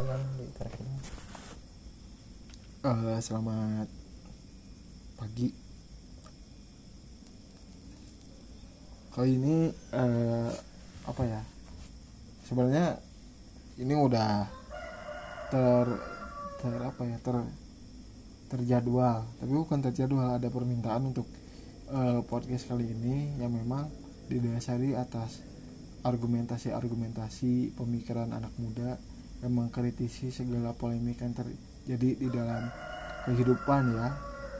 kalian di kira-kira Eh, selamat pagi. Kali ini eh, apa ya? Sebenarnya ini udah ter ter apa ya ter terjadwal tapi bukan terjadwal ada permintaan untuk eh, podcast kali ini yang memang didasari atas argumentasi-argumentasi pemikiran anak muda yang mengkritisi segala polemik yang terjadi di dalam kehidupan ya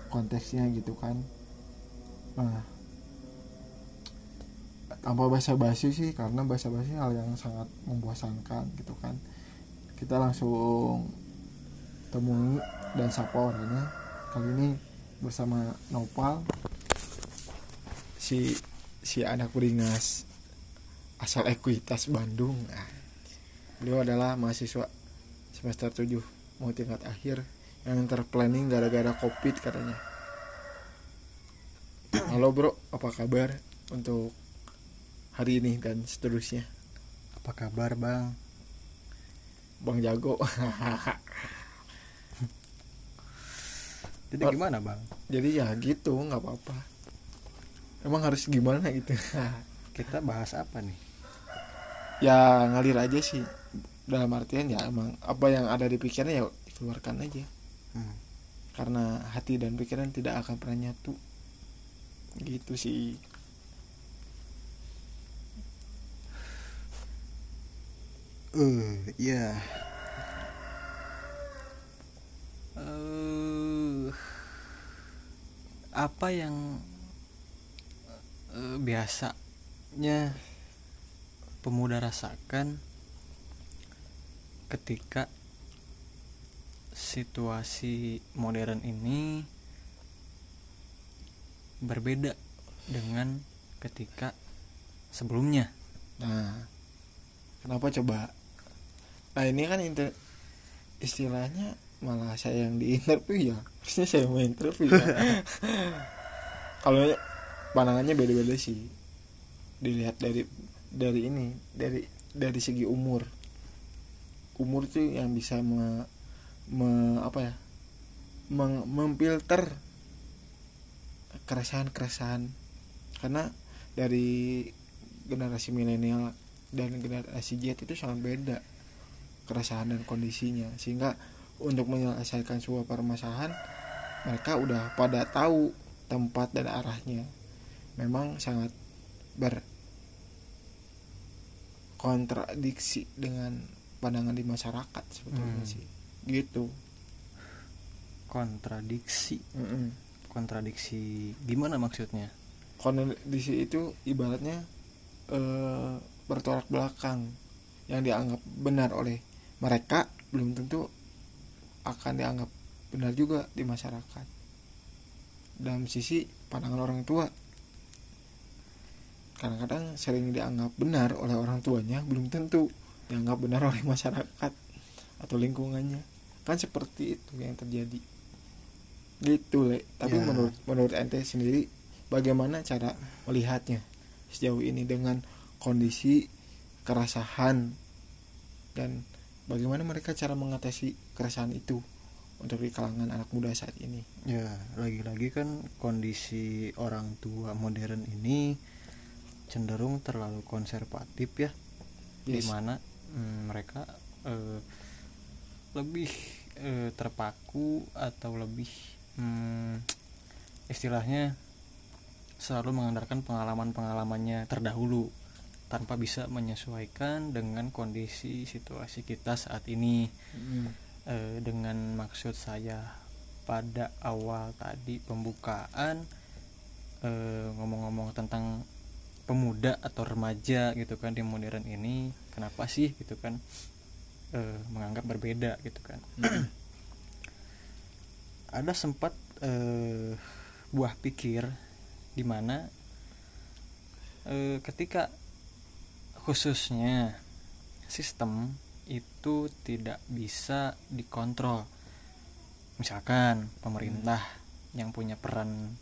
konteksnya gitu kan. Nah tanpa bahasa basi sih karena bahasa basi hal yang sangat membosankan gitu kan. Kita langsung temui dan sapa orangnya. Kali ini bersama Nopal si si anak beringas asal ekuitas Bandung. Nah, beliau adalah mahasiswa semester 7 mau tingkat akhir yang terplanning gara-gara covid katanya. Halo bro. Apa kabar untuk hari ini dan seterusnya? Apa kabar bang? Bang jago. Jadi gimana bang? Jadi ya gitu nggak apa-apa. Emang harus gimana gitu? Kita bahas apa nih ya ngalir aja sih. Dalam artian ya emang apa yang ada di pikiran ya keluarkan aja. Hmm. karena hati dan pikiran tidak akan pernah nyatu. Gitu sih. Eh iya. Eh apa yang eh, biasanya pemuda rasakan ketika situasi modern ini berbeda dengan ketika sebelumnya. Nah kenapa coba? Nah ini kan inter- istilahnya malah saya yang di interview ya. Harusnya saya mau interview ya. Kalau pandangannya beda-beda sih. Dilihat dari dari ini dari dari segi umur. Umur tuh yang bisa me, me- apa ya meng- memfilter keresahan-keresahan. Karena dari generasi milenial dan generasi Z itu sangat beda keresahan dan kondisinya. Sehingga untuk menyelesaikan sebuah permasalahan mereka udah pada tahu tempat dan arahnya. Memang sangat berkontradiksi dengan pandangan di masyarakat sebetulnya Hmm. sih. Gitu. Kontradiksi. Mm-mm. kontradiksi gimana maksudnya? Kondisi itu ibaratnya eh, bertolak belakang yang dianggap benar oleh mereka belum tentu akan dianggap benar juga di masyarakat. Dalam sisi pandangan orang tua kadang-kadang sering dianggap benar oleh orang tuanya belum tentu dianggap benar oleh masyarakat atau lingkungannya. Kan seperti itu yang terjadi. Gitu le. Tapi Ya. menurut menurut ente sendiri bagaimana cara melihatnya sejauh ini dengan kondisi keresahan dan bagaimana mereka cara mengatasi keresahan itu untuk di kalangan anak muda saat ini? Ya lagi-lagi kan kondisi orang tua modern ini cenderung terlalu konservatif ya Yes. di mana mm, mereka eh, lebih eh, terpaku atau lebih mm, istilahnya selalu mengandalkan pengalaman-pengalamannya terdahulu tanpa bisa menyesuaikan dengan kondisi situasi kita saat ini Eh, dengan maksud saya pada awal tadi pembukaan ngomong-ngomong tentang pemuda atau remaja gitu kan di modern ini kenapa sih gitu kan eh, menganggap berbeda gitu kan? Ada sempat eh, buah pikir di mana eh, ketika khususnya sistem itu tidak bisa dikontrol. Misalkan pemerintah yang punya peran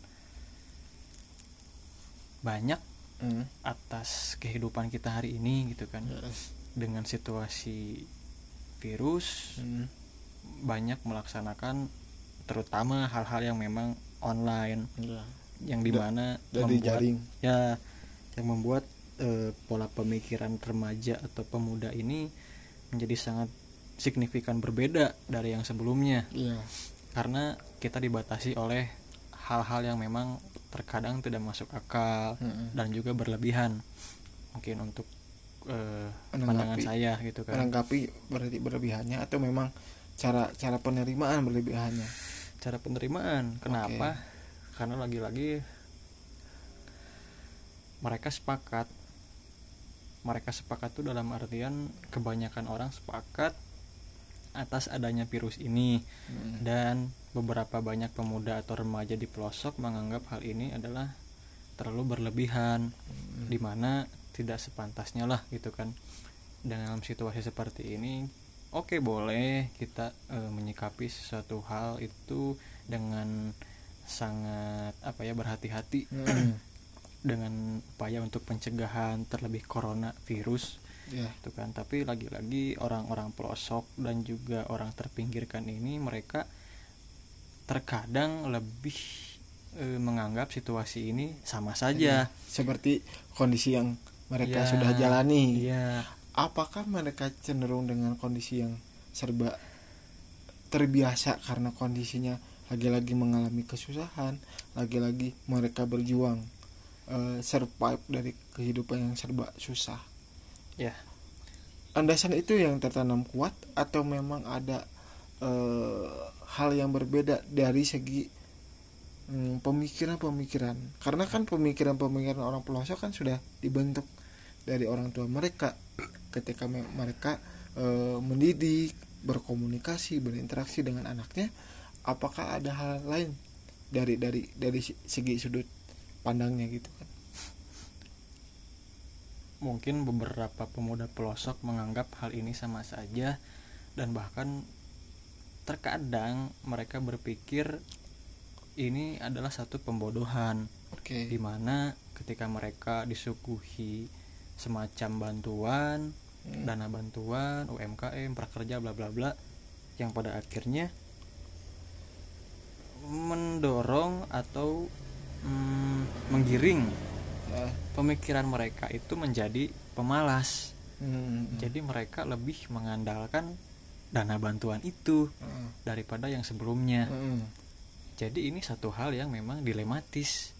banyak Hmm. atas kehidupan kita hari ini gitu kan Yes. dengan situasi virus Hmm. banyak melaksanakan terutama hal-hal yang memang online Iya. yang di mana Dari membuat jaring. ya yang membuat eh, pola pemikiran remaja atau pemuda ini menjadi sangat signifikan berbeda dari yang sebelumnya Iya. karena kita dibatasi oleh hal-hal yang memang terkadang tidak masuk akal Mm-mm. dan juga berlebihan mungkin untuk Menanggapi. pandangan saya gitu kan Menanggapi berarti berlebihannya atau memang cara cara penerimaan berlebihannya. cara penerimaan kenapa karena lagi-lagi mereka sepakat mereka sepakat tuh dalam artian kebanyakan orang sepakat atas adanya virus ini Mm. dan beberapa banyak pemuda atau remaja di pelosok menganggap hal ini adalah terlalu berlebihan Mm. di mana tidak sepantasnya lah gitu kan dalam situasi seperti ini oke boleh kita eh, menyikapi sesuatu hal itu dengan sangat apa ya berhati-hati Mm. dengan upaya untuk pencegahan terlebih corona virus Iya. itu kan tapi lagi-lagi orang-orang pelosok dan juga orang terpinggirkan ini mereka terkadang lebih eh, menganggap situasi ini sama saja Seperti kondisi yang mereka Ya, sudah jalani. iya Apakah mereka cenderung dengan kondisi yang serba terbiasa karena kondisinya lagi-lagi mengalami kesusahan, lagi-lagi mereka berjuang eh, survive dari kehidupan yang serba susah. ya Landasan itu yang tertanam kuat atau memang ada eh, hal yang berbeda dari segi hmm, pemikiran-pemikiran? Karena kan pemikiran-pemikiran orang pelosok kan sudah dibentuk dari orang tua mereka ketika me- mereka eh, mendidik, berkomunikasi, berinteraksi dengan anaknya. Apakah ada hal lain dari dari dari segi sudut pandangnya gitu kan? mungkin beberapa pemuda pelosok menganggap hal ini sama saja dan bahkan terkadang mereka berpikir ini adalah satu pembodohan Oke. di mana ketika mereka disuguhi semacam bantuan, Hmm. dana bantuan, UMKM, prakerja bla bla bla yang pada akhirnya mendorong atau mm, menggiring Ya. pemikiran mereka itu menjadi pemalas. Hmm. Jadi mereka lebih mengandalkan dana bantuan itu Hmm. daripada yang sebelumnya. Hmm. Jadi ini satu hal yang memang dilematis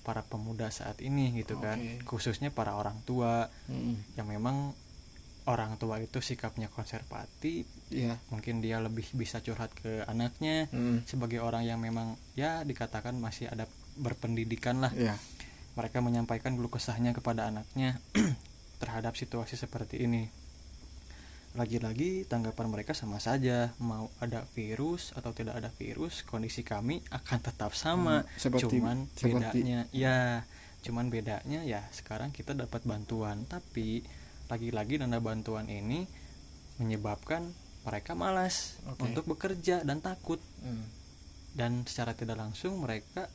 para pemuda saat ini gitu kan, Oke. khususnya para orang tua Hmm. yang memang orang tua itu sikapnya konservatif, Iya. mungkin dia lebih bisa curhat ke anaknya Hmm. sebagai orang yang memang ya dikatakan masih ada berpendidikan lah. Iya. Mereka menyampaikan keluh kesahnya kepada anaknya terhadap situasi seperti ini. Lagi-lagi tanggapan mereka sama saja, mau ada virus atau tidak ada virus, kondisi kami akan tetap sama. Hmm, seperti- cuman seperti- bedanya ya, cuman bedanya ya sekarang kita dapat bantuan, tapi lagi-lagi dana bantuan ini menyebabkan mereka malas Oke. untuk bekerja dan takut Hmm. dan secara tidak langsung mereka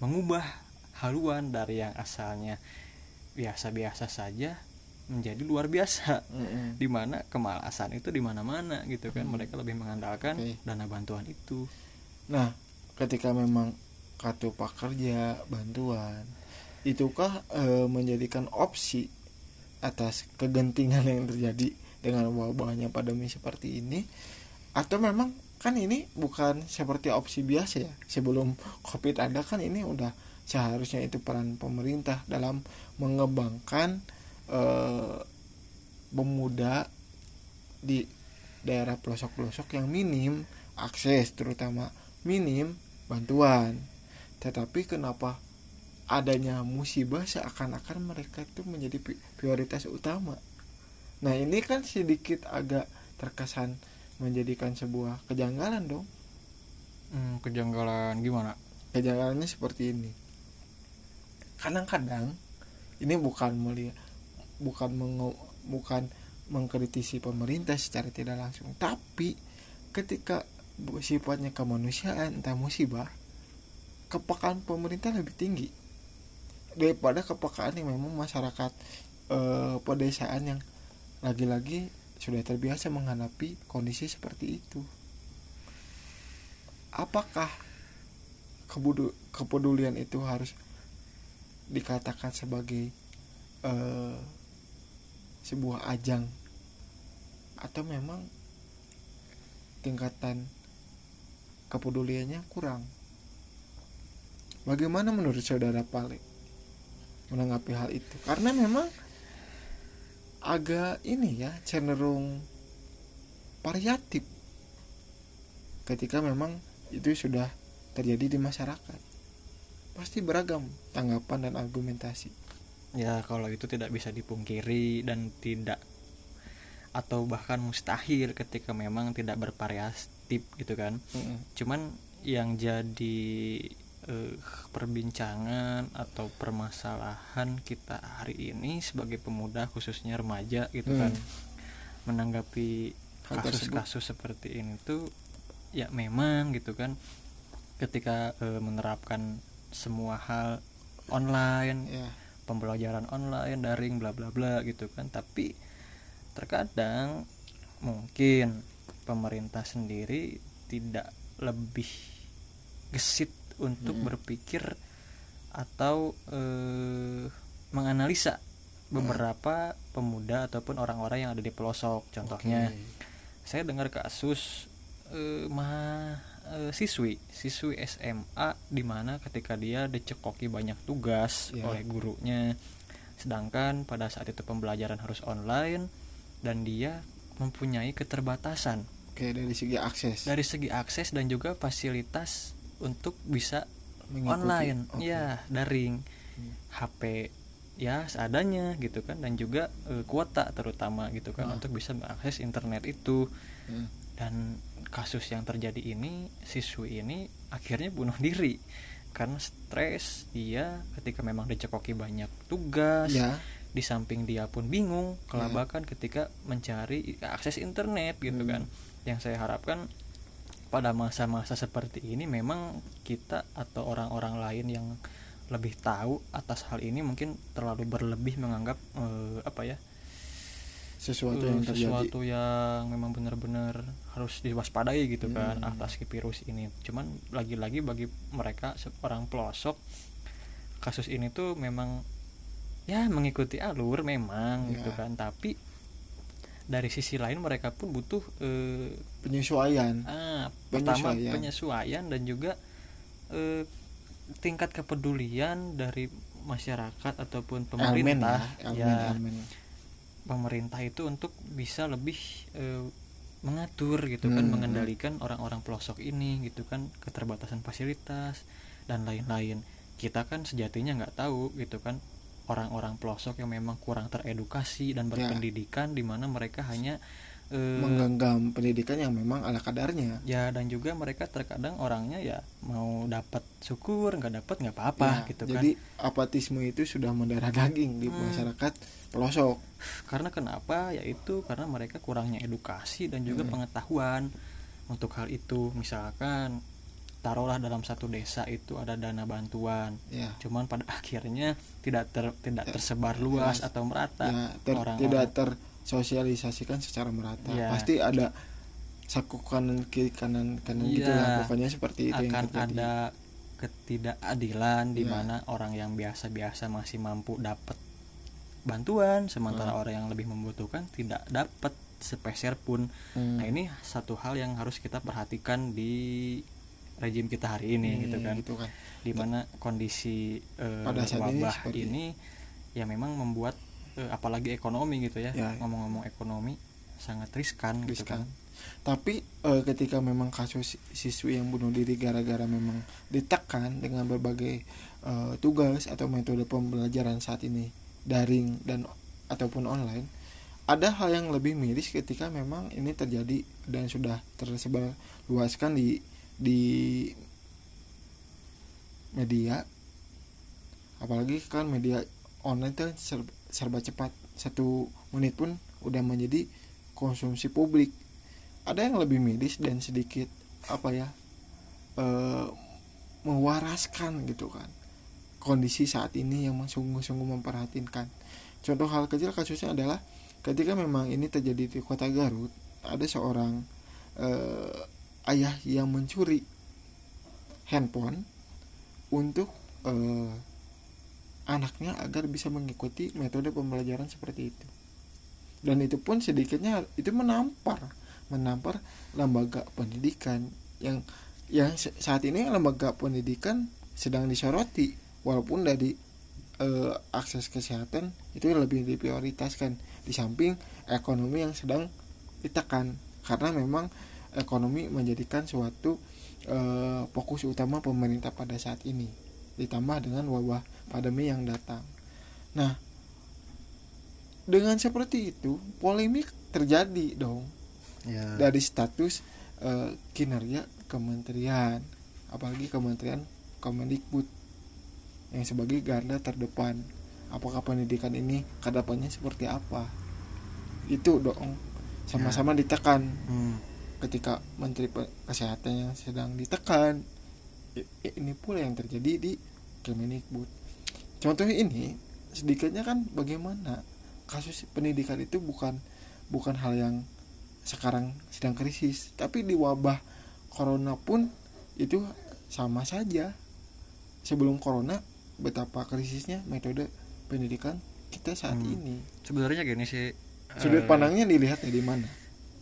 mengubah haluan dari yang asalnya biasa-biasa saja menjadi luar biasa Hmm. di mana kemalasan itu di mana-mana gitu kan Hmm. mereka lebih mengandalkan Oke. dana bantuan itu Nah, ketika memang kartu prakerja, bantuan, itukah eh, menjadikan opsi atas kegentingan yang terjadi dengan wabahnya pandemi seperti ini atau memang kan ini bukan seperti opsi biasa ya sebelum covid ada kan ini udah seharusnya itu peran pemerintah dalam mengembangkan eh, pemuda di daerah pelosok-pelosok yang minim akses terutama minim bantuan. Tetapi kenapa adanya musibah seakan-akan mereka itu menjadi prioritas utama? Nah ini kan sedikit agak terkesan menjadikan sebuah kejanggalan dong. Hmm, kejanggalan gimana? Kejanggalannya seperti ini. Kadang-kadang ini bukan melihat bukan mengo- bukan mengkritisi pemerintah secara tidak langsung tapi ketika sifatnya kemanusiaan entah musibah kepekaan pemerintah lebih tinggi daripada kepekaan yang memang masyarakat eh, pedesaan yang lagi-lagi sudah terbiasa menghadapi kondisi seperti itu. Apakah kebudu- kepedulian itu harus dikatakan sebagai eh, sebuah ajang. Atau memang tingkatan kepeduliannya kurang. Bagaimana menurut saudara Pale menanggapi hal itu? Karena memang agak ini ya cenderung variatif. Ketika memang itu sudah terjadi di masyarakat. Pasti beragam tanggapan dan argumentasi ya kalau itu tidak bisa dipungkiri dan tidak atau bahkan mustahil ketika memang tidak bervariatif gitu kan Mm-mm. cuman yang jadi eh, perbincangan atau permasalahan kita hari ini sebagai pemuda khususnya remaja gitu Hmm. kan menanggapi kasus-kasus seperti ini tuh ya memang gitu kan ketika eh, menerapkan semua hal online ya pembelajaran online daring bla bla bla gitu kan tapi terkadang mungkin pemerintah sendiri tidak lebih gesit untuk Mm-mm. berpikir atau eh, menganalisa beberapa pemuda ataupun orang-orang yang ada di pelosok contohnya Oke. saya dengar kasus eh, mah eh, siswi siswi SMA di mana ketika dia dicekoki banyak tugas Ya. oleh gurunya sedangkan pada saat itu pembelajaran harus online dan dia mempunyai keterbatasan oke dari segi akses dari segi akses dan juga fasilitas untuk bisa Mengikuti. online Oke. ya daring Hmm. HP ya seadanya gitu kan dan juga eh, kuota terutama gitu kan Ah. untuk bisa mengakses internet itu Hmm. dan kasus yang terjadi ini siswi ini akhirnya bunuh diri. Karena stres dia ketika memang dicekoki banyak tugas ya di samping dia pun bingung kelabakan ketika mencari akses internet gitu Hmm. kan. Yang saya harapkan pada masa-masa seperti ini memang kita atau orang-orang lain yang lebih tahu atas hal ini mungkin terlalu berlebih menganggap eh, apa ya sesuatu yang terjadi sesuatu yang memang benar-benar harus diwaspadai gitu kan Hmm. atas virus ini cuman lagi-lagi bagi mereka seorang pelosok kasus ini tuh memang ya mengikuti alur memang Ya. gitu kan tapi dari sisi lain mereka pun butuh eh, penyesuaian ah, pertama Penyesuaian. penyesuaian dan juga eh, tingkat kepedulian dari masyarakat ataupun elemen pemerintah ya elemen, ya elemen. Pemerintah itu untuk bisa lebih eh, mengatur gitu kan Hmm, mengendalikan orang-orang pelosok ini gitu kan keterbatasan fasilitas dan lain-lain kita kan sejatinya nggak tahu gitu kan orang-orang pelosok yang memang kurang teredukasi dan Ya. berpendidikan di mana mereka hanya eh, menggenggam pendidikan yang memang ala kadarnya ya dan juga mereka terkadang orangnya ya mau dapat syukur nggak dapat nggak apa-apa Ya, gitu kan jadi apatisme itu sudah mendarah daging di Hmm. masyarakat pelosok karena kenapa yaitu karena mereka kurangnya edukasi dan juga Hmm. pengetahuan untuk hal itu misalkan taruhlah dalam satu desa itu ada dana bantuan ya cuman pada akhirnya tidak ter, tidak Ya, tersebar luas jelas. atau merata ya ter- orang-orang. tidak tersosialisasikan secara merata Iya. pasti ada saku kanan kiri kanan kanan Iya. gitu lah pokoknya seperti itu yang akan terjadi ada ketidakadilan di Ya. mana orang yang biasa-biasa masih mampu dapat bantuan sementara Hmm. orang yang lebih membutuhkan tidak dapat sepeser pun Hmm. Nah ini satu hal yang harus kita perhatikan di rejim kita hari ini Iya, gitu kan, gitu kan. di mana kondisi eh, Pada saat ini wabah seperti ini ya memang membuat eh, apalagi ekonomi gitu ya, Ya. ngomong-ngomong ekonomi sangat riskan, gitu Riskan. kan. Tapi eh, ketika memang kasus siswi yang bunuh diri gara-gara memang ditekan dengan berbagai eh, tugas atau metode pembelajaran saat ini daring dan ataupun online, ada hal yang lebih miris ketika memang ini terjadi dan sudah tersebar luaskan di di media apalagi kan media online itu serba, cepat. Satu menit pun udah menjadi konsumsi publik. Ada yang lebih medis dan sedikit apa ya eh mewaraskan gitu kan. Kondisi saat ini yang sungguh-sungguh memperhatinkan. Contoh hal kecil kasusnya adalah ketika memang ini terjadi di kota Garut ada seorang eh, ayah yang mencuri handphone untuk eh, anaknya agar bisa mengikuti metode pembelajaran seperti itu. Dan itu pun sedikitnya itu menampar menampar lembaga pendidikan yang yang saat ini lembaga pendidikan sedang disoroti walaupun dari eh, akses kesehatan itu lebih diprioritaskan di samping ekonomi yang sedang ditekan karena memang ekonomi menjadikan suatu eh, fokus utama pemerintah pada saat ini ditambah dengan wabah pandemi yang datang. Nah, dengan seperti itu polemik terjadi dong. Ya. Dari status eh, kinerja kementerian apalagi kementerian Kemendikbud yang sebagai garda terdepan. Apakah pendidikan ini ke depannya seperti apa? Itu dong sama-sama ditekan. Hmm. ketika menteri kesehatan yang sedang ditekan ini pula yang terjadi di Kemendikbud contoh ini sedikitnya kan bagaimana? Kasus pendidikan itu bukan bukan hal yang sekarang sedang krisis. Tapi di wabah corona pun itu sama saja. Sebelum corona betapa krisisnya metode pendidikan kita saat Hmm. ini. Sebenarnya gini sih sudut eh, pandangnya dilihat dari mana?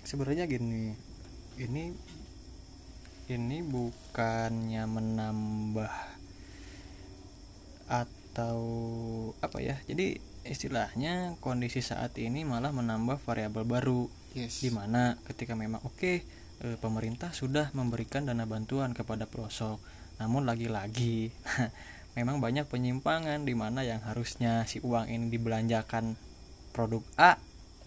sebenarnya gini ini ini bukannya menambah atau apa ya jadi istilahnya kondisi saat ini malah menambah variabel baru yes di mana ketika memang oke eh, pemerintah sudah memberikan dana bantuan kepada pelosok namun lagi-lagi memang banyak penyimpangan di mana yang harusnya si uang ini dibelanjakan produk A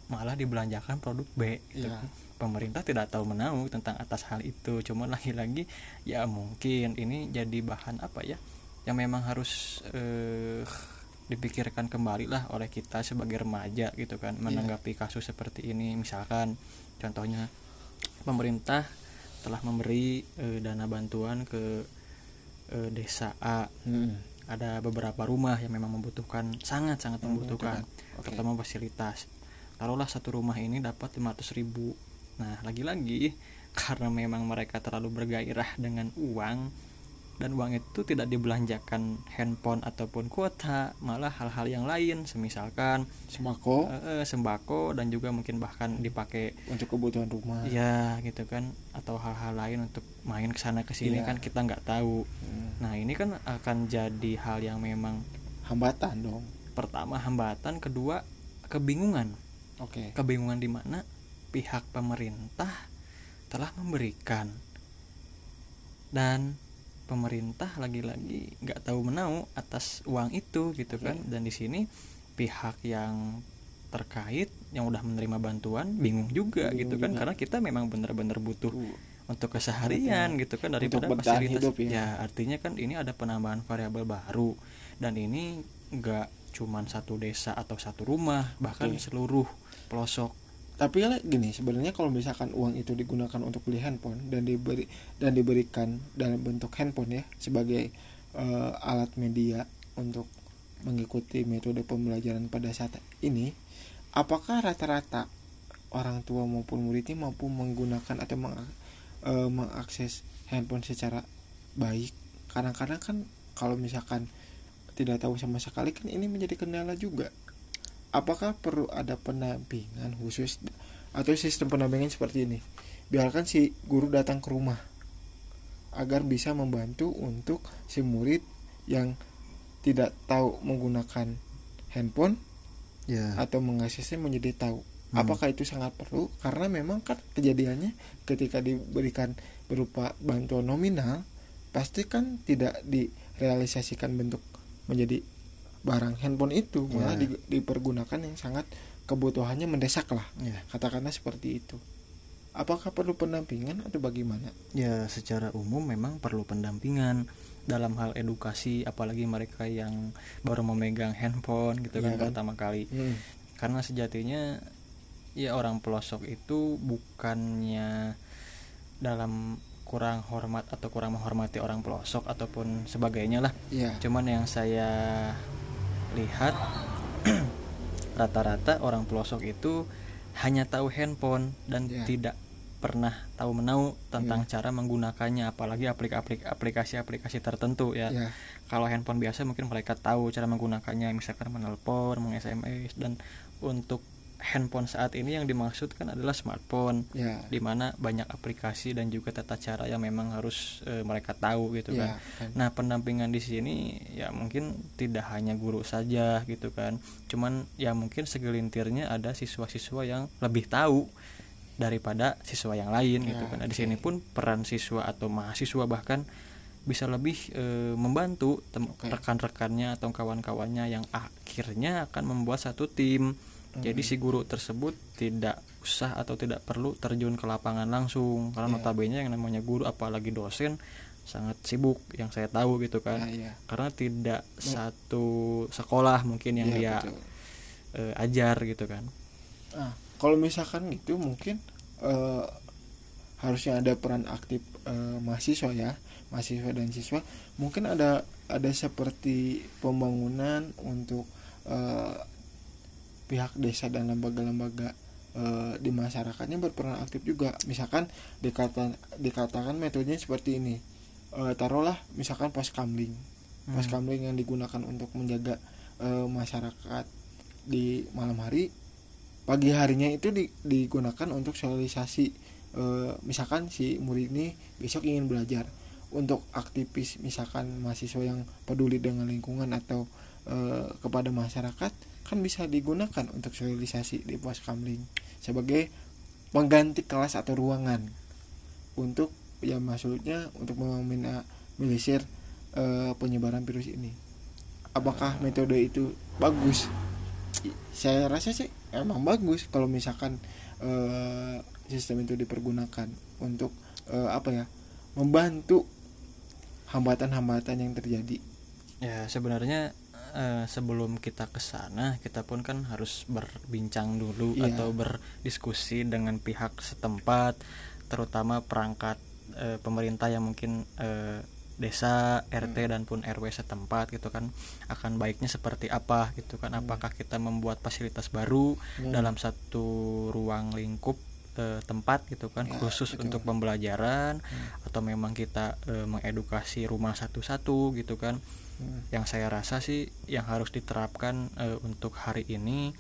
malah dibelanjakan produk B gitu. Iya. pemerintah tidak tahu menau tentang atas hal itu cuma lagi-lagi ya mungkin ini jadi bahan apa ya yang memang harus eh, dipikirkan kembali lah oleh kita sebagai remaja gitu kan menanggapi kasus seperti ini misalkan contohnya pemerintah telah memberi eh, dana bantuan ke eh, desa A Hmm. ada beberapa rumah yang memang membutuhkan sangat sangat membutuhkan Membutuhkan. Oke. terutama fasilitas taruhlah satu rumah ini dapat 500 ribu nah lagi-lagi karena memang mereka terlalu bergairah dengan uang dan uang itu tidak dibelanjakan handphone ataupun kuota malah hal-hal yang lain semisalkan sembako. Eh, sembako dan juga mungkin bahkan dipakai untuk kebutuhan rumah. Ya gitu kan atau hal-hal lain untuk main ke sana ke sini Iya. kan kita nggak tahu. Hmm. nah ini kan akan jadi hal yang memang hambatan dong. pertama hambatan kedua kebingungan. Oke. Kebingungan di mana pihak pemerintah telah memberikan dan pemerintah lagi-lagi nggak tahu menau atas uang itu gitu kan. Dan di sini pihak yang terkait yang udah menerima bantuan bingung juga Bingung gitu kan. juga. karena kita memang benar-benar butuh untuk keseharian gitu kan daripada bertahan fasilitas. hidup ya. ya artinya kan ini ada penambahan variabel baru. Dan ini nggak cuman satu desa atau satu rumah bahkan Oke. seluruh pelosok tapi gini sebenarnya kalau misalkan uang itu digunakan untuk beli handphone dan diberi dan diberikan dalam bentuk handphone ya sebagai eh, alat media untuk mengikuti metode pembelajaran pada saat ini apakah rata-rata orang tua maupun muridnya mampu menggunakan atau meng- eh, mengakses handphone secara baik? Kadang-kadang kan kalau misalkan tidak tahu sama sekali kan ini menjadi kendala juga apakah perlu ada pendampingan khusus atau sistem pendampingan seperti ini? Biarkan si guru datang ke rumah agar bisa membantu untuk si murid yang tidak tahu menggunakan handphone ya. atau mengaksesnya menjadi tahu. Hmm. apakah itu sangat perlu? Karena memang kan kejadiannya ketika diberikan berupa bantuan nominal pasti kan tidak direalisasikan bentuk menjadi barang handphone itu malah Ya. di- dipergunakan yang sangat kebutuhannya mendesak lah. Ya. Katakanlah seperti itu. Apakah perlu pendampingan atau bagaimana? Ya secara umum memang perlu pendampingan. Dalam hal edukasi apalagi mereka yang baru memegang handphone gitu Iya kan kan? pertama kali. Hmm, karena sejatinya ya orang pelosok itu bukannya dalam kurang hormat atau kurang menghormati orang pelosok ataupun sebagainya lah. Ya. Cuman yang saya lihat rata-rata orang pelosok itu hanya tahu handphone dan Ya. tidak pernah tahu menau tentang Ya. cara menggunakannya apalagi aplik- aplikasi-aplikasi tertentu ya ya kalau handphone biasa mungkin mereka tahu cara menggunakannya misalkan menelpon, meng-SMS dan untuk handphone saat ini yang dimaksudkan adalah smartphone ya di mana banyak aplikasi dan juga tata cara yang memang harus eh, mereka tahu gitu kan. ya kan. Nah, pendampingan di sini ya mungkin tidak hanya guru saja gitu kan. Cuman ya mungkin segelintirnya ada siswa-siswa yang lebih tahu daripada siswa yang lain gitu Ya, kan. Nah, di sini pun peran siswa atau mahasiswa bahkan bisa lebih eh, membantu Oke. rekan-rekannya atau kawan-kawannya yang akhirnya akan membuat satu tim. Jadi si guru tersebut tidak usah atau tidak perlu terjun ke lapangan langsung karena Iya. notabene yang namanya guru apalagi dosen sangat sibuk yang saya tahu gitu kan ya, ya. karena tidak satu sekolah mungkin yang Ya, dia eh, ajar gitu kan Nah, kalau misalkan gitu mungkin eh, harusnya ada peran aktif eh, mahasiswa ya, mahasiswa dan siswa. Mungkin ada ada seperti pembangunan untuk pihak desa dan lembaga-lembaga eh, di masyarakatnya berperan aktif juga. Misalkan dikata dikatakan metodenya seperti ini. Eh, taruhlah misalkan pos kamling. Pos Hmm. kamling yang digunakan untuk menjaga eh, masyarakat di malam hari pagi harinya itu di- digunakan untuk sosialisasi Eh, misalkan si murid ini besok ingin belajar untuk aktivis misalkan mahasiswa yang peduli dengan lingkungan atau eh, kepada masyarakat kan bisa digunakan untuk sosialisasi di pos kamling sebagai pengganti kelas atau ruangan untuk ya maksudnya untuk meminimalisir eh, penyebaran virus ini. Apakah metode itu bagus? Saya rasa sih emang bagus kalau misalkan eh, sistem itu dipergunakan untuk eh, apa ya membantu hambatan-hambatan yang terjadi. Ya sebenarnya eh, sebelum kita ke sana kita pun kan harus berbincang dulu Iya. atau berdiskusi dengan pihak setempat terutama perangkat eh, pemerintah yang mungkin eh, desa RT dan pun RW setempat gitu kan akan baiknya seperti apa gitu kan apakah kita membuat fasilitas baru Hmm. dalam satu ruang lingkup tempat gitu kan Ya, khusus betul. untuk pembelajaran Hmm. atau memang kita mengedukasi rumah satu-satu gitu kan Hmm. yang saya rasa sih yang harus diterapkan eh, untuk hari ini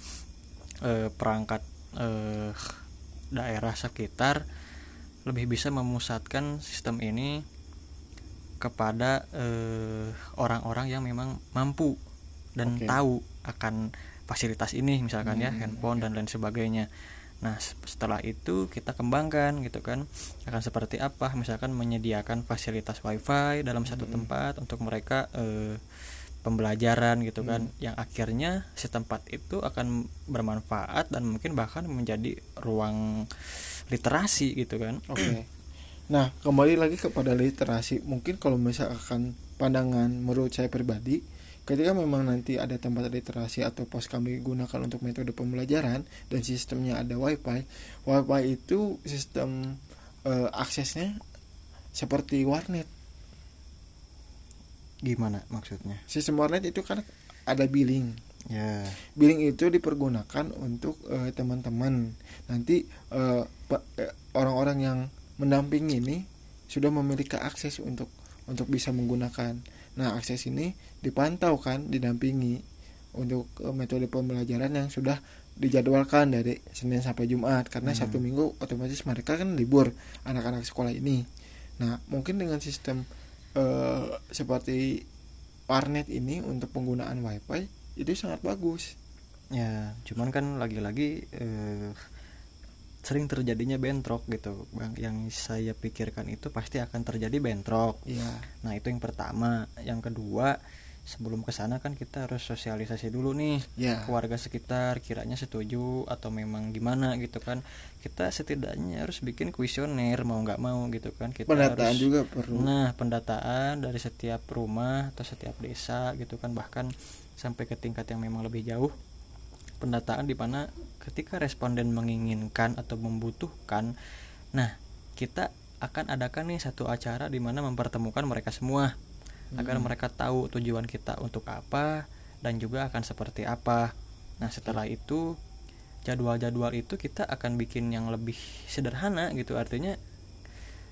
eh, perangkat eh, daerah sekitar lebih bisa memusatkan sistem ini kepada orang-orang yang memang mampu dan Oke. tahu akan fasilitas ini misalkan ya Hmm, handphone oke. dan lain sebagainya. Nah, setelah itu kita kembangkan gitu kan. Akan seperti apa? Misalkan menyediakan fasilitas WiFi dalam satu Hmm. tempat untuk mereka eh, pembelajaran gitu kan. Hmm. Yang akhirnya si tempat itu akan bermanfaat dan mungkin bahkan menjadi ruang literasi gitu kan. Oke. Nah, kembali lagi kepada literasi. Mungkin kalau misalkan pandangan menurut saya pribadi, ketika memang nanti ada tempat literasi atau pos kami gunakan untuk metode pembelajaran dan sistemnya ada WiFi, WiFi itu sistem eh, aksesnya seperti warnet. Gimana maksudnya? Sistem warnet itu kan ada billing. Ya. billing itu dipergunakan untuk eh, teman-teman nanti eh, pe- orang-orang yang mendampingi ini sudah memiliki akses untuk untuk bisa menggunakan nah akses ini dipantau kan didampingi untuk eh, metode pembelajaran yang sudah dijadwalkan dari Senin sampai Jumat. Karena Hmm. satu minggu otomatis mereka kan libur anak-anak sekolah ini. Nah mungkin dengan sistem eh, seperti warnet ini untuk penggunaan wifi itu sangat bagus. Ya, cuman kan lagi-lagi eh, sering terjadinya bentrok gitu, Bang. Yang saya pikirkan itu pasti akan terjadi bentrok. Iya, Nah, itu yang pertama. Yang kedua, sebelum ke sana kan kita harus sosialisasi dulu nih ya, ke warga sekitar kiranya setuju atau memang gimana gitu kan. Kita setidaknya harus bikin kuesioner mau nggak mau gitu kan. Kita pendataan harus juga perlu. Nah, pendataan dari setiap rumah atau setiap desa gitu kan bahkan sampai ke tingkat yang memang lebih jauh. Pendataan di mana ketika responden menginginkan atau membutuhkan, nah, kita akan adakan nih satu acara di mana mempertemukan mereka semua agar Hmm. mereka tahu tujuan kita untuk apa dan juga akan seperti apa. nah setelah itu jadwal-jadwal itu kita akan bikin yang lebih sederhana gitu artinya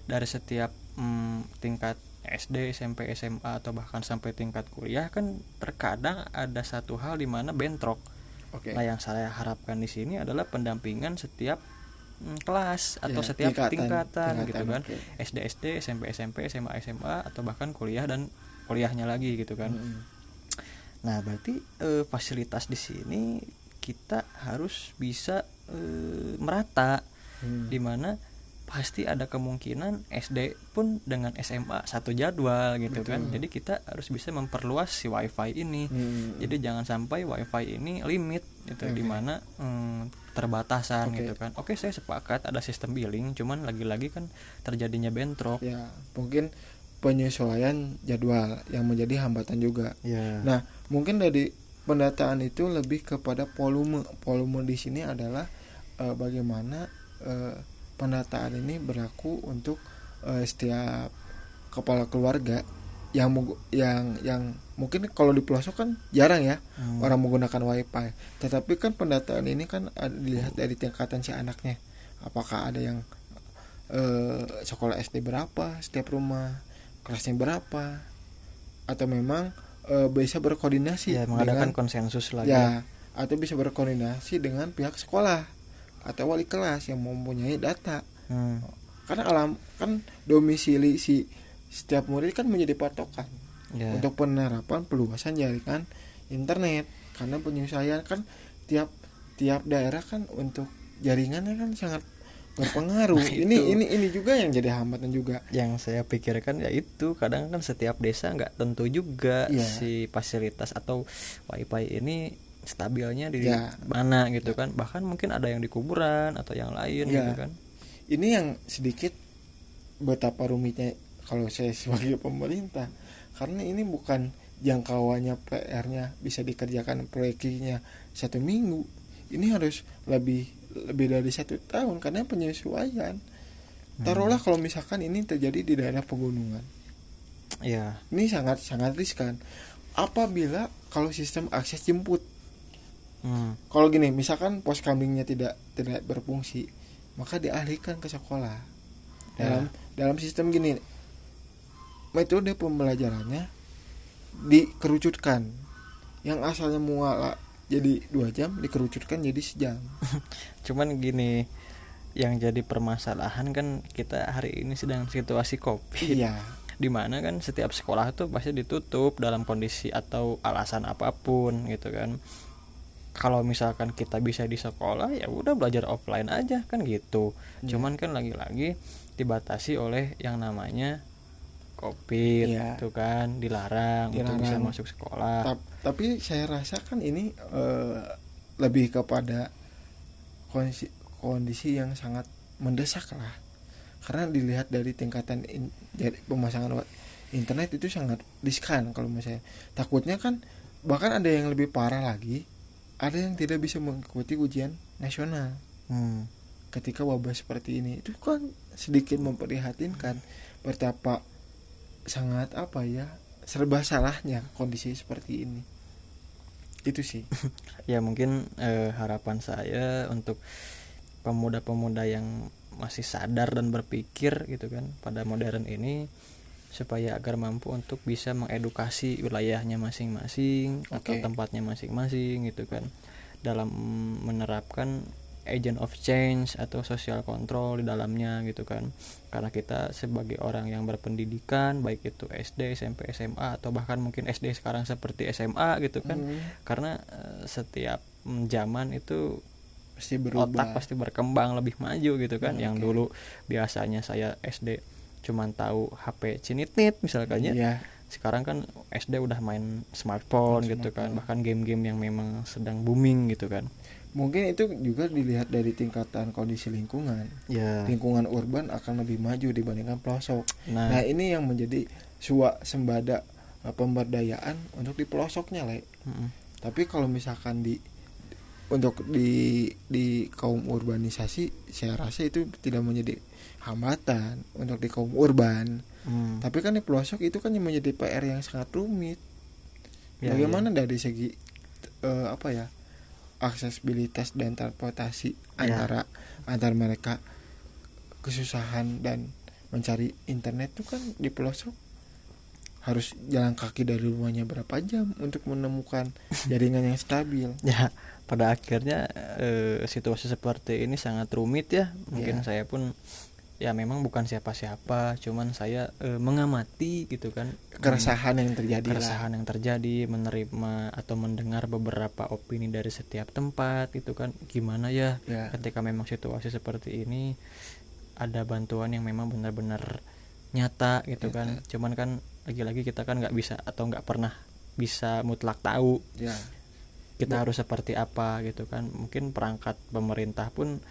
dari setiap mm, tingkat SD, SMP, SMA atau bahkan sampai tingkat kuliah kan terkadang ada satu hal di mana bentrok. Oke Nah, yang saya harapkan di sini adalah pendampingan setiap mm, kelas atau Ya, setiap tingkatan, tingkatan, gitu kan. oke. SD, SD, SMP, SMP, SMA, SMA atau bahkan kuliah dan kuliahnya lagi gitu kan. Mm-mm. Nah, berarti eh, fasilitas di sini kita harus bisa eh, merata Hmm. di mana pasti ada kemungkinan SD pun dengan SMA satu jadwal gitu kan Betul. jadi kita harus bisa memperluas si wifi ini Hmm. jadi jangan sampai wifi ini limit gitu Oke. di mana hmm, terbatasan Oke. gitu kan oke saya sepakat ada sistem billing cuman lagi-lagi kan terjadinya bentrok ya mungkin penyesuaian jadwal yang menjadi hambatan juga ya Nah, mungkin dari pendataan itu lebih kepada volume. Volume di sini adalah eh, bagaimana eh, pendataan ini berlaku untuk eh, setiap kepala keluarga yang yang yang mungkin kalau di pelosok kan jarang ya Hmm. orang menggunakan wifi. Tetapi kan pendataan ini kan ada- dilihat dari tingkatan si anaknya. Apakah ada yang eh, sekolah SD berapa setiap rumah, kelasnya berapa, atau memang eh, bisa berkoordinasi ya mengadakan dengan konsensus lagi ya atau bisa berkoordinasi dengan pihak sekolah atau wali kelas yang mempunyai data. Hmm. Karena alam kan domisili si setiap murid kan menjadi patokan ya untuk penerapan peluasan jaringan internet karena penyesuaian kan tiap tiap daerah kan untuk jaringannya kan sangat berpengaruh Nah, ini itu. ini ini juga yang jadi hambatan juga yang saya pikirkan ya itu kadang kan setiap desa nggak tentu juga Iya. si fasilitas atau wifi ini stabilnya di Ya. mana gitu kan. Bahkan mungkin ada yang di kuburan atau yang lain Ya. gitu kan. Ini yang sedikit betapa rumitnya kalau saya sebagai pemerintah. Karena ini bukan jangkauannya PR-nya bisa dikerjakan proyeknya satu minggu. Ini harus lebih lebih dari satu tahun karena penyesuaian. Taruhlah kalau misalkan ini terjadi di daerah pegunungan. Ya. Ini sangat sangat riskan. Apabila kalau sistem akses jemput hmm. kalau gini misalkan pos kambingnya tidak tidak berfungsi maka dialihkan ke sekolah. Dalam dalam sistem gini metode pembelajarannya dikerucutkan. Yang asalnya muala jadi dua jam dikerucutkan jadi sejam. Cuman gini yang jadi permasalahan kan kita hari ini sedang situasi covid. Iya. Di mana kan setiap sekolah tuh pasti ditutup dalam kondisi atau alasan apa pun gitu kan kalau misalkan kita bisa di sekolah ya udah belajar offline aja kan gitu Iya. cuman kan lagi-lagi dibatasi oleh yang namanya covid Iya. tuh kan dilarang, untuk bisa Dilarang. masuk sekolah Tap- tapi saya rasakan ini eh, lebih kepada kondisi kondisi yang sangat mendesak lah karena dilihat dari tingkatan in- jadi pemasangan internet itu sangat riskan kalau misalnya takutnya kan bahkan ada yang lebih parah lagi ada yang tidak bisa mengikuti ujian nasional. Hmm. ketika wabah seperti ini itu kan sedikit memprihatinkan betapa sangat apa ya serba salahnya kondisi seperti ini. Itu sih. Ya mungkin eh, harapan saya untuk pemuda-pemuda yang masih sadar dan berpikir gitu kan pada modern ini supaya agar mampu untuk bisa mengedukasi wilayahnya masing-masing atau Oke. tempatnya masing-masing gitu kan. Dalam menerapkan agent of change atau social control di dalamnya gitu kan. Karena kita sebagai orang yang berpendidikan baik itu SD SMP SMA atau bahkan mungkin SD sekarang seperti SMA gitu kan. Hmm, karena eh, setiap mm, zaman itu pasti berubah. otak pasti berkembang lebih maju gitu kan. Hmm, yang dulu biasanya saya SD cuman tahu HP cinitnit misalkan ya Iya, sekarang kan SD udah main smartphone gitu kan Smartphone. bahkan game-game yang memang sedang booming gitu kan. Mungkin itu juga dilihat dari tingkatan kondisi lingkungan. Ya lingkungan urban akan lebih maju dibandingkan pelosok. Nah, nah ini yang menjadi suak sembada eh, pemberdayaan untuk di pelosoknya le mm-mm. tapi kalau misalkan di untuk di di kaum urbanisasi saya rasa itu tidak menjadi hambatan untuk di kaum urban Hmm. tapi kan di pelosok itu kan yang menjadi PR yang sangat rumit Ya, bagaimana dari segi eh, apa ya aksesibilitas dan transportasi Ya. antara antar mereka kesusahan dan mencari internet tuh kan di pelosok harus jalan kaki dari rumahnya berapa jam untuk menemukan jaringan yang stabil ya pada akhirnya eh, situasi seperti ini sangat rumit ya mungkin Ya. saya pun ya memang bukan siapa-siapa cuman saya eh, mengamati gitu kan. Keresahan yang terjadi lah. keresahan yang terjadi menerima atau mendengar beberapa opini dari setiap tempat itu kan. Gimana ya ya. ketika memang situasi seperti ini ada bantuan yang memang benar-benar nyata gitu kan. Cuman kan lagi-lagi kita kan nggak bisa atau nggak pernah bisa mutlak tahu ya. kita harus seperti apa gitu kan. Mungkin perangkat pemerintah pun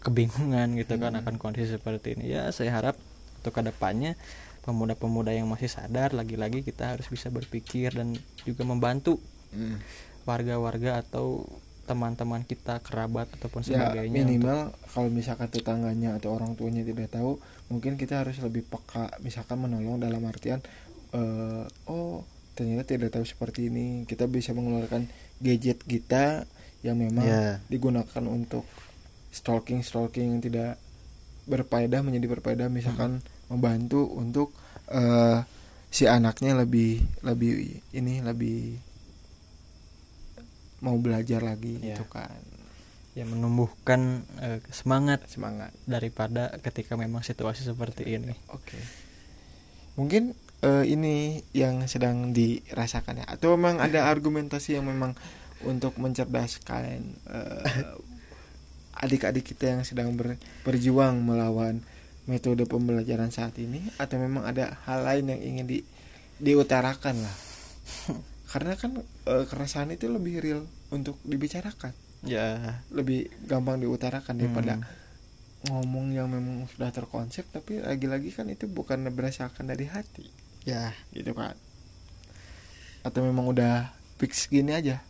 kebingungan gitu kan Hmm. akan kondisi seperti ini ya saya harap untuk ke depannya pemuda-pemuda yang masih sadar lagi-lagi kita harus bisa berpikir dan juga membantu Mm. warga-warga atau teman-teman kita kerabat ataupun ya sebagainya minimal kalau misalkan tetangganya atau orang tuanya tidak tahu mungkin kita harus lebih peka misalkan menolong dalam artian eh, oh ternyata tidak tahu seperti ini kita bisa mengeluarkan gadget kita yang memang Ya. digunakan untuk stalking stalking yang tidak berfaedah menjadi berfaedah misalkan membantu untuk eh, si anaknya lebih lebih ini lebih mau belajar lagi Ya. gitu kan. Ya menumbuhkan eh, semangat semangat. daripada ketika memang situasi seperti ini. Oke. Mungkin eh, ini yang sedang dirasakan ya. Atau memang ada argumentasi yang memang untuk mencerdaskan eh, adik-adik kita yang sedang ber- berjuang melawan metode pembelajaran saat ini atau memang ada hal lain yang ingin di diutarakan lah. Karena kan eh, keresahan itu lebih real untuk dibicarakan, ya. Lebih gampang diutarakan daripada hmm, ngomong yang memang sudah terkonsep tapi lagi-lagi kan itu bukan berdasarkan dari hati. Ya. Gitu kan? Atau memang udah fix gini aja?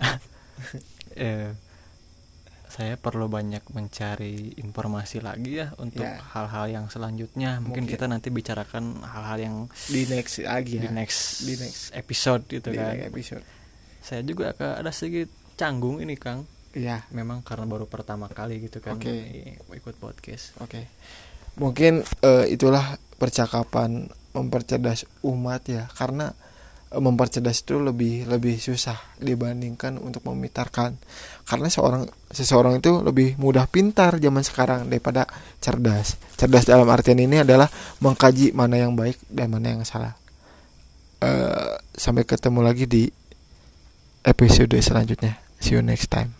Eh, saya perlu banyak mencari informasi lagi ya untuk Ya. hal-hal yang selanjutnya. Mungkin, Mungkin. kita nanti bicarakan hal-hal yang di next lagi di ya next Di next. episode gitu di kan. next episode. Saya juga agak ada sedikit canggung ini kang. Iya memang karena baru pertama kali gitu kan Oke. i- ikut podcast. Oke. Mungkin eh, itulah percakapan mempercerdas umat ya. Karena mempercerdas itu lebih lebih susah dibandingkan untuk memitarkan. Karena seorang seseorang itu lebih mudah pintar zaman sekarang daripada cerdas. Cerdas dalam artian ini adalah mengkaji mana yang baik dan mana yang salah. Eh, sampai ketemu lagi di episode selanjutnya. See you next time